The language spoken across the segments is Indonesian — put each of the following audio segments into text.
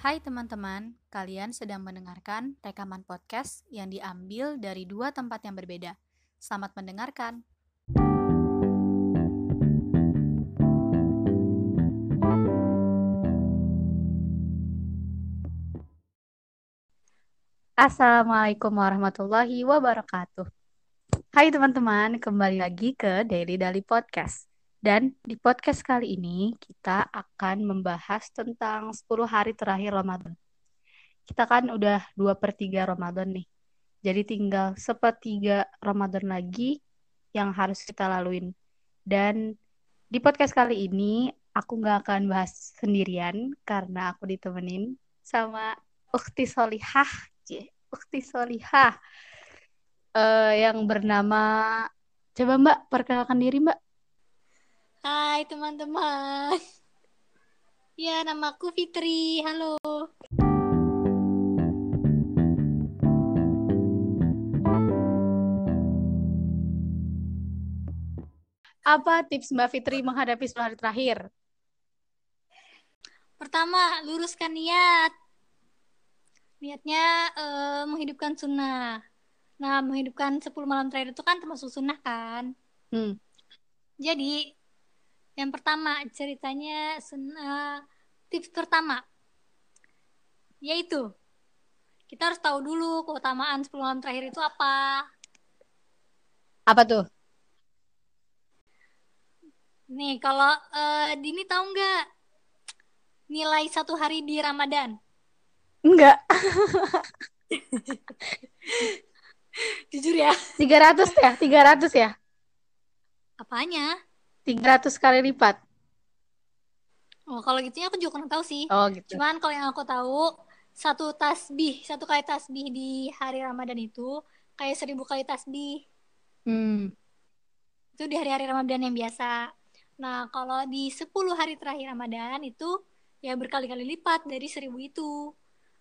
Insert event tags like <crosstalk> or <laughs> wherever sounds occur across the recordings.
Hai teman-teman, kalian sedang mendengarkan rekaman podcast yang diambil dari dua tempat yang berbeda. Selamat mendengarkan. Assalamualaikum warahmatullahi wabarakatuh. Hai teman-teman, kembali lagi ke Daily Dali Podcast. Dan di podcast kali ini kita akan membahas tentang 10 hari terakhir Ramadan. Kita kan udah 2 per 3 Ramadan nih. Jadi tinggal sepertiga Ramadan lagi yang harus kita laluin. Dan di podcast kali ini aku nggak akan bahas sendirian karena aku ditemenin sama Ukti Solihah. Ukti Solihah. Uh, yang bernama Coba Mbak perkenalkan diri Mbak. Hai teman-teman. <laughs> Ya, namaku Fitri. Halo. Apa tips Mbak Fitri menghadapi 10 hari terakhir? Pertama, luruskan niat. Niatnya uh, menghidupkan sunnah. Nah, menghidupkan 10 malam terakhir itu kan termasuk sunnah kan? Hmm. Jadi, yang pertama ceritanya sunnah, tips pertama yaitu kita harus tahu dulu keutamaan 10 malam terakhir itu apa. Apa tuh? Nih, kalau uh, Dini tahu nggak nilai satu hari di Ramadan? Enggak. <laughs> Jujur ya. 300 ya? 300 ya? Apanya? 300 kali lipat. Oh, kalau gitu aku juga kurang tahu sih. Oh, gitu. Cuman kalau yang aku tahu, satu tasbih, satu kali tasbih di hari Ramadan itu kayak seribu kali tasbih. Hmm. Itu di hari-hari Ramadan yang biasa. Nah, kalau di 10 hari terakhir Ramadan itu ya berkali-kali lipat dari seribu itu.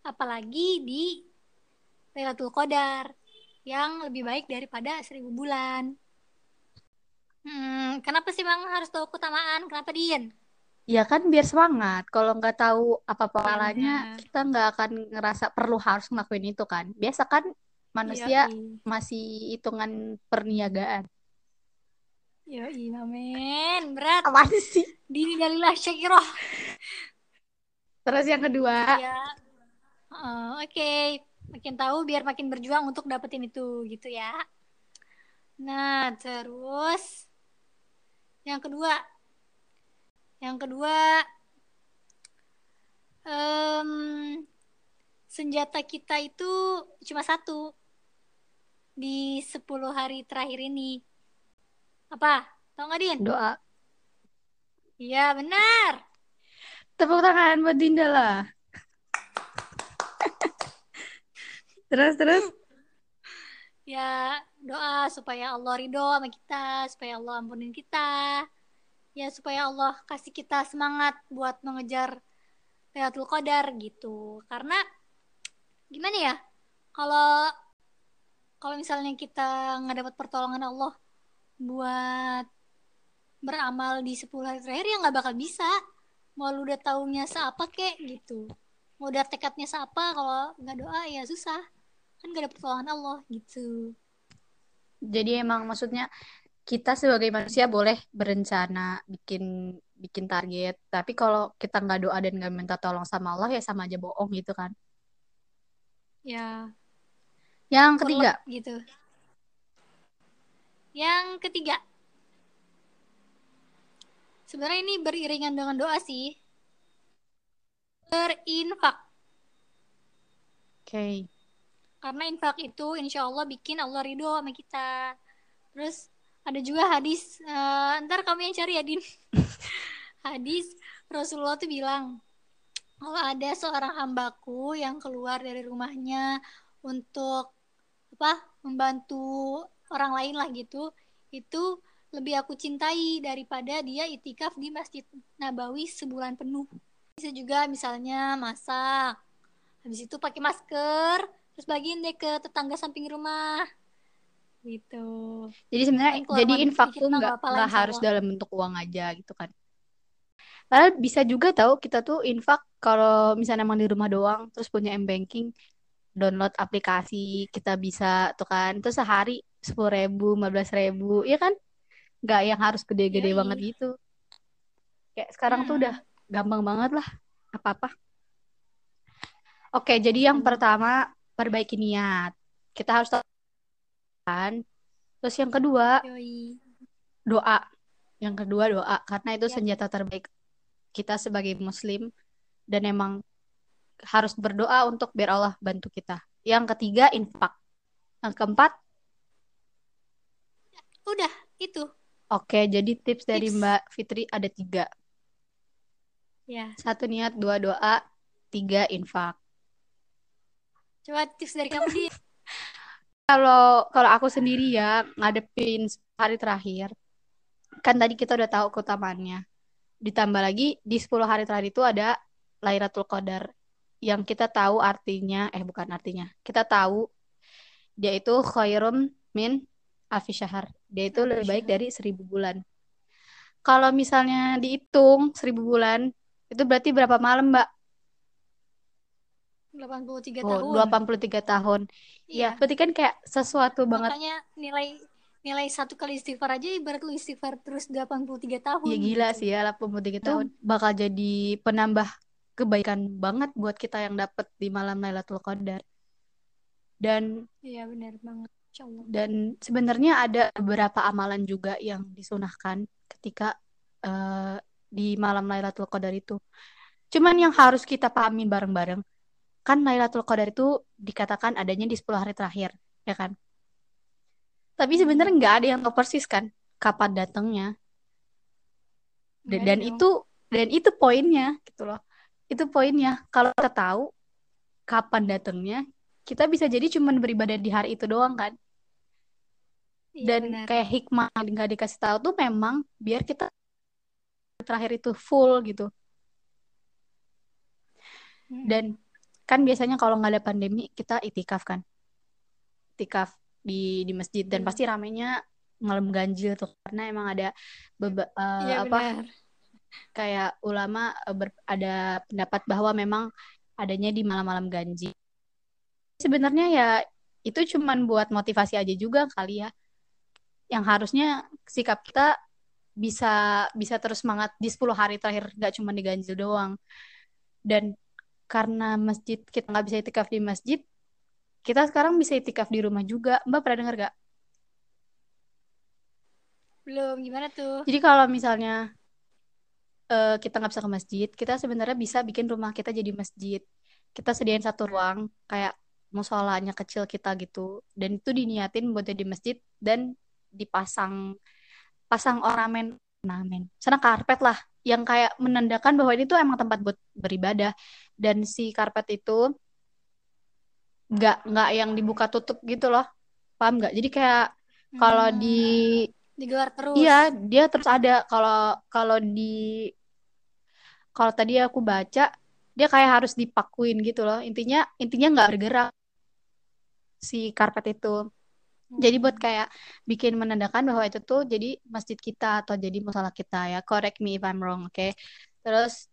Apalagi di Lailatul Qadar yang lebih baik daripada seribu bulan. Hmm, kenapa sih Bang harus tahu keutamaan? Kenapa Dian? Ya kan biar semangat. Kalau nggak tahu apa pahalanya, ya, kita nggak akan ngerasa perlu harus ngelakuin itu kan. Biasa kan manusia ya, masih hitungan perniagaan. Ya iya men, berat. Apa sih? Dini dalilah syakiroh. Terus yang kedua. Ya. Uh, Oke, okay. makin tahu biar makin berjuang untuk dapetin itu gitu ya. Nah, terus yang kedua. Yang kedua um, senjata kita itu cuma satu di 10 hari terakhir ini. Apa? Tau nggak Din? Doa. Iya benar. Tepuk tangan buat Dinda lah. <laughs> Terus terus. Ya doa supaya Allah ridho sama kita, supaya Allah ampunin kita. Ya supaya Allah kasih kita semangat buat mengejar Lailatul Qadar gitu. Karena gimana ya? Kalau kalau misalnya kita nggak dapat pertolongan Allah buat beramal di 10 hari terakhir ya nggak bakal bisa. Mau lu udah taunya seapa kek gitu. Mau udah tekadnya seapa kalau nggak doa ya susah. Kan gak ada pertolongan Allah gitu jadi emang maksudnya kita sebagai manusia boleh berencana bikin bikin target. Tapi kalau kita nggak doa dan nggak minta tolong sama Allah ya sama aja bohong gitu kan. Ya. Yang ketiga. gitu. Yang ketiga. Sebenarnya ini beriringan dengan doa sih. Berinfak. Oke. okay karena infak itu insya Allah bikin Allah ridho sama kita. Terus ada juga hadis uh, ntar kamu yang cari ya din. <laughs> Hadis Rasulullah tuh bilang kalau ada seorang hambaku yang keluar dari rumahnya untuk apa membantu orang lain lah gitu. Itu lebih aku cintai daripada dia itikaf di Masjid Nabawi sebulan penuh. Bisa juga misalnya masak habis itu pakai masker terus bagiin deh ke tetangga samping rumah gitu jadi sebenarnya jadi infak tuh nggak nggak harus dalam bentuk uang aja gitu kan Padahal bisa juga tahu kita tuh infak kalau misalnya emang di rumah doang, terus punya m-banking, download aplikasi, kita bisa tuh kan, terus sehari sepuluh ribu, lima belas ribu, ya kan? Nggak yang harus gede-gede banget gitu. Kayak sekarang tuh udah gampang banget lah, apa-apa. Oke, jadi yang Betul. pertama perbaiki niat. Kita harus tahu kan. Terus yang kedua Yoi. doa. Yang kedua doa karena itu Yap. senjata terbaik kita sebagai muslim dan emang harus berdoa untuk biar Allah bantu kita. Yang ketiga infak. Yang keempat, Udah, itu. oke, jadi tips dari Tips. Mbak Fitri ada tiga. Ya. Satu niat, dua doa, tiga infak. Coba tips dari kamu dia. <laughs> Kalau kalau aku sendiri ya ngadepin hari terakhir, kan tadi kita udah tahu keutamaannya. Ditambah lagi di 10 hari terakhir itu ada Lailatul Qadar yang kita tahu artinya, eh bukan artinya, kita tahu dia itu khairum min alfi syahr. Dia itu lebih baik dari seribu bulan. Kalau misalnya dihitung seribu bulan, itu berarti berapa malam, Mbak? 83 Oh, tahun. 83 tahun. Ya, Iya. berarti kan kayak sesuatu banget. Makanya nilai nilai satu kali istighfar aja ibarat lu istighfar terus 83 tahun Ya gila gitu. sih ya 83 Itu tahun bakal jadi penambah kebaikan banget buat kita yang dapet di malam Lailatul Qadar. Dan iya benar banget. Allah. dan sebenarnya ada beberapa amalan juga yang disunahkan ketika eh, di malam Lailatul Qadar itu. Cuman yang harus kita pahami bareng-bareng kan Lailatul Qadar itu dikatakan adanya di 10 hari terakhir, ya kan? Tapi sebenarnya Hmm. nggak ada yang tahu persis kan kapan datangnya. Dan, dan itu dan itu poinnya gitu loh. Itu poinnya. Kalau kita tahu kapan datangnya, kita bisa jadi cuman beribadah di hari itu doang kan. Iya Dan benar. kayak hikmah nggak dikasih tahu tuh memang biar kita terakhir itu full gitu. Mm-mm. Dan kan biasanya kalau nggak ada pandemi kita itikaf kan. Itikaf di di masjid dan Betul. pasti ramenya malam ganjil tuh karena emang ada beba- eh, Iya apa benar. kayak ulama eh, ber- ada pendapat bahwa memang adanya di malam-malam ganjil. Sebenarnya ya itu cuman buat motivasi aja juga kali ya. Yang harusnya sikap kita bisa bisa terus semangat di 10 hari terakhir nggak cuma di ganjil doang. Dan karena masjid kita nggak bisa itikaf di masjid, kita sekarang bisa itikaf di rumah juga. Mbak pernah dengar gak? Belum gimana tuh? Jadi kalau misalnya eh, kita nggak bisa ke masjid, kita sebenarnya bisa bikin rumah kita jadi masjid. Kita sediain satu ruang kayak musolanya kecil kita gitu, dan itu diniatin buat jadi masjid dan dipasang pasang ornamen ornamen, sana karpet lah yang kayak menandakan bahwa ini tuh emang tempat buat beribadah dan si karpet itu nggak nggak yang dibuka tutup gitu loh, paham nggak? Jadi kayak kalau di Hmm, digelar terus. Iya, dia terus ada kalau kalau di kalau tadi aku baca dia kayak harus dipakuin gitu loh. Intinya intinya nggak bergerak si karpet itu. Jadi buat kayak bikin menandakan bahwa itu tuh jadi masjid kita atau jadi musola kita ya. Correct me if I'm wrong, oke? Terus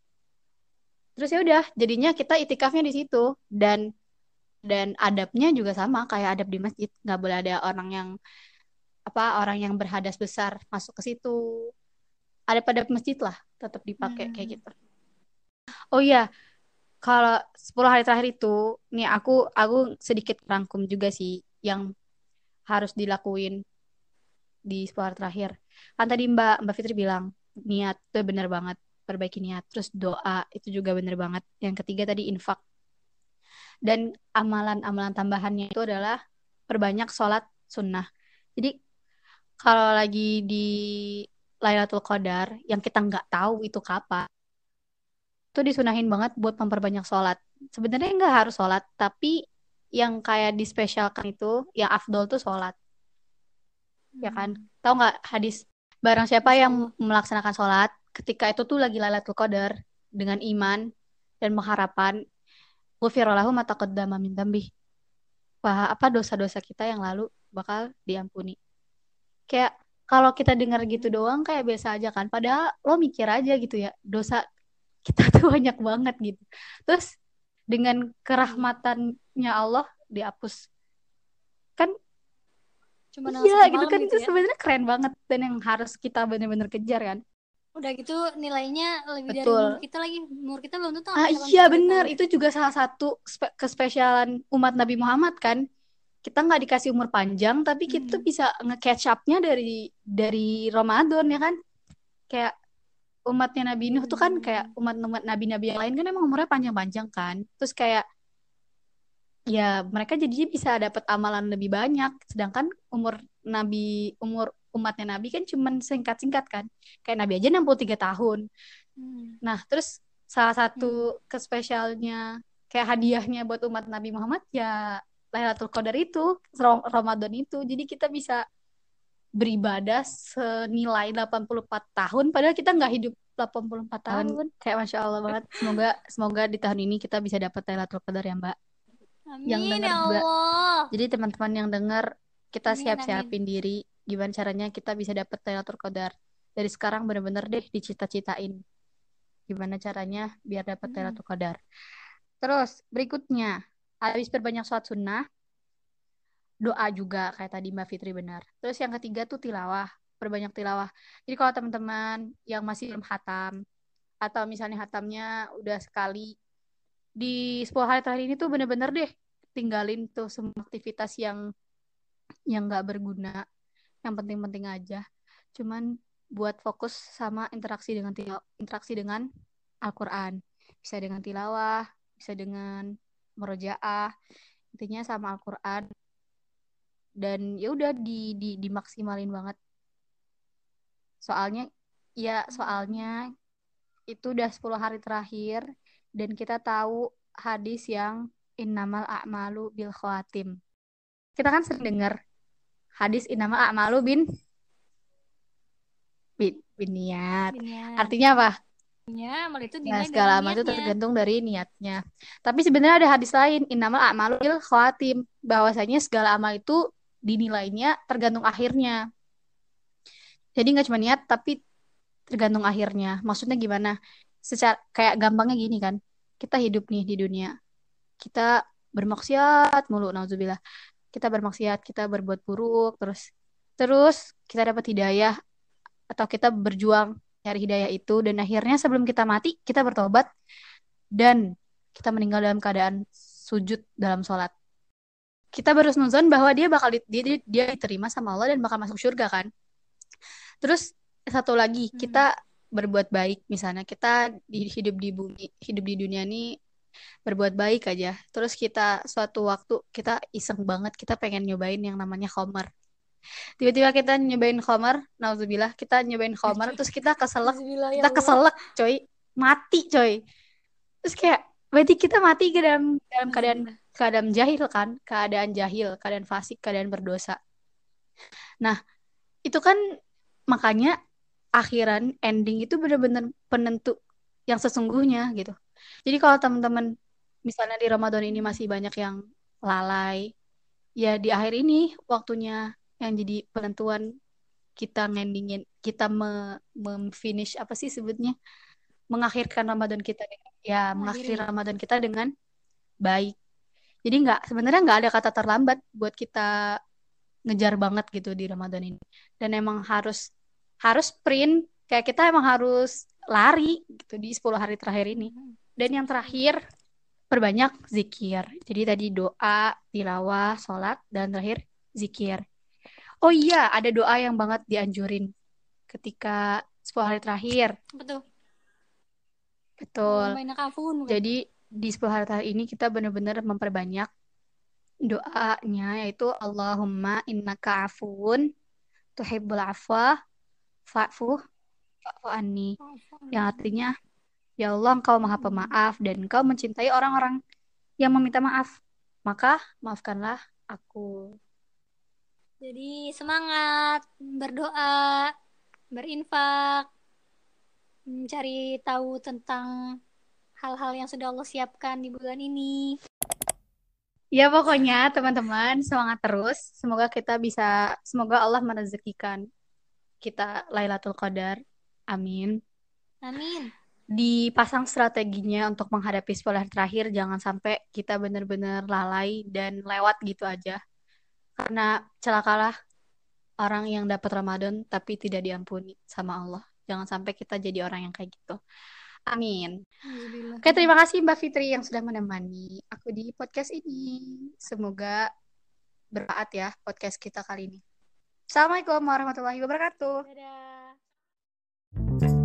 terus ya udah, jadinya kita itikafnya di situ dan dan adabnya juga sama kayak adab di masjid. Nggak boleh ada orang yang apa orang yang berhadas besar masuk ke situ. Ada pada masjid lah tetap dipakai kayak Hmm. gitu. Oh iya, kalau 10 hari terakhir itu, nih aku aku sedikit rangkum juga sih yang harus dilakuin di 10 hari terakhir. Kan tadi Mbak Mbak Fitri bilang niat itu bener banget, perbaiki niat. Terus doa itu juga bener banget. Yang ketiga tadi infak. Dan amalan-amalan tambahannya itu adalah perbanyak sholat sunnah. Jadi kalau lagi di Lailatul Qadar yang kita nggak tahu itu kapan, itu disunahin banget buat memperbanyak sholat. Sebenarnya nggak harus sholat, tapi yang kayak dispesialkan itu, yang afdol tuh sholat, ya kan? Hmm. Tahu nggak hadis? Barang siapa yang Allah. melaksanakan sholat ketika itu tuh lagi Lailatul Qadar dengan iman dan pengharapan, ghufira lahu ma taqaddama min dzambih. Wah, apa dosa-dosa kita yang lalu bakal diampuni. Kayak kalau kita dengar gitu doang kayak biasa aja kan padahal lo mikir aja gitu ya dosa kita <laughs> tuh banyak banget gitu terus dengan kerahmatannya Allah dihapus kan Cuma iya gitu kan gitu itu ya. sebenarnya keren banget dan yang harus kita bener-bener kejar kan Udah gitu nilainya lebih dari Betul. umur kita lagi. Umur kita belum tentu ah iya 83 bener tahun. itu juga salah satu spe- kespesialan umat Nabi Muhammad kan kita nggak dikasih umur panjang tapi kita Hmm. bisa nge-catch up-nya dari dari Ramadan ya kan kayak umatnya Nabi Nuh tuh kan kayak umat-umat nabi-nabi yang lain kan emang umurnya panjang-panjang kan. Terus kayak ya mereka jadinya bisa dapat amalan lebih banyak. Sedangkan umur nabi umur umatnya nabi kan cuman singkat-singkat kan. Kayak nabi aja 63 tahun. Hmm. nah terus salah satu kespesialnya kayak hadiahnya buat umat Nabi Muhammad ya Lailatul Qadar itu Ramadan itu. Jadi kita bisa beribadah senilai 84 tahun padahal kita nggak hidup 84 tahun. kayak masya Allah banget. Semoga semoga di tahun ini kita bisa dapat Lailatul Qadar ya Mbak. Yang Amin denger ya juga. Allah. jadi teman-teman yang dengar kita Amin, siap-siapin diri. Gimana caranya kita bisa dapat Lailatul Qadar? Dari sekarang bener-bener deh dicita-citain. Gimana caranya biar dapat Hmm. Lailatul Qadar? Terus berikutnya. Habis berbanyak sholat sunnah doa juga kayak tadi Mbak Fitri benar. Terus yang ketiga tuh tilawah, perbanyak tilawah. Jadi kalau teman-teman yang masih belum hatam atau misalnya hatamnya udah sekali di 10 hari terakhir ini tuh bener-bener deh tinggalin tuh semua aktivitas yang yang nggak berguna, yang penting-penting aja. Cuman buat fokus sama interaksi dengan interaksi dengan Al-Qur'an. Bisa dengan tilawah, bisa dengan merojaah, intinya sama Al-Qur'an dan ya udah di, di dimaksimalin banget. Soalnya ya soalnya itu udah 10 hari terakhir dan kita tahu hadis yang innamal a'malu bil khawatim. Kita kan sering dengar hadis innamal a'malu bin bin, bin niat. Niat. artinya apa? Ya, itu Nah, segala amal itu tergantung dari niatnya. Tapi sebenarnya ada hadis lain, innamal a'malu bil khawatim, bahwasanya segala amal itu dinilainya tergantung akhirnya. Jadi nggak cuma niat, tapi tergantung akhirnya. Maksudnya gimana? Secara kayak gampangnya gini kan, kita hidup nih di dunia, kita bermaksiat mulu, nauzubillah. Kita bermaksiat, kita berbuat buruk, terus terus kita dapat hidayah atau kita berjuang nyari hidayah itu dan akhirnya sebelum kita mati kita bertobat dan kita meninggal dalam keadaan sujud dalam sholat kita baru nuzon bahwa dia bakal di- dia, dia, diterima sama Allah dan bakal masuk surga kan? Terus satu lagi Hmm. kita berbuat baik. Misalnya kita di, hidup di bumi hidup di dunia ini berbuat baik aja. Terus kita suatu waktu kita iseng banget kita pengen nyobain yang namanya khomer tiba-tiba kita nyobain khomer nauzubillah kita nyobain khomer terus kita keselak. Ya kita keselak coy. Mati coy. Terus kayak berarti kita mati ke dalam dalam keadaan keadaan jahil kan? Keadaan jahil keadaan fasik keadaan berdosa. Nah itu kan makanya akhiran ending itu benar-benar penentu yang sesungguhnya gitu. Jadi kalau teman-teman misalnya di Ramadan ini masih banyak yang lalai ya di akhir ini waktunya yang jadi penentuan kita ngendingin kita me, memfinish apa sih sebutnya? Mengakhirkan Ramadan kita dengan ya Mengakhiri. Ramadan kita dengan baik jadi nggak sebenarnya nggak ada kata terlambat buat kita ngejar banget gitu di Ramadan ini. Dan emang harus harus sprint kayak kita emang harus lari gitu di 10 hari terakhir ini. Dan yang terakhir perbanyak zikir. Jadi tadi doa tilawah sholat dan terakhir zikir. Oh iya ada doa yang banget dianjurin ketika 10 hari terakhir. Betul. betul bukan? Jadi di 10 hari terakhir ini kita benar-benar memperbanyak doanya yaitu Allahumma innaka afuun tuhibbul afwa fa'fu fa'fu anni. Yang artinya ya Allah engkau maha pemaaf dan engkau mencintai orang-orang yang meminta maaf maka maafkanlah aku. Jadi semangat berdoa, berinfak, mencari tahu tentang hal-hal yang sudah Allah siapkan di bulan ini. ya pokoknya teman-teman semangat terus semoga kita bisa semoga Allah merezekikan kita Lailatul Qadar. Amin. Amin. Dipasang strateginya untuk menghadapi 10 hari terakhir, jangan sampai kita benar-benar lalai dan lewat gitu aja. Karena celakalah orang yang dapat Ramadan tapi tidak diampuni sama Allah. Jangan sampai kita jadi orang yang kayak gitu. Amin. Oke, terima kasih Mbak Fitri yang sudah menemani aku di podcast ini. Semoga bermanfaat ya podcast kita kali ini. Assalamualaikum warahmatullahi wabarakatuh. Dadah.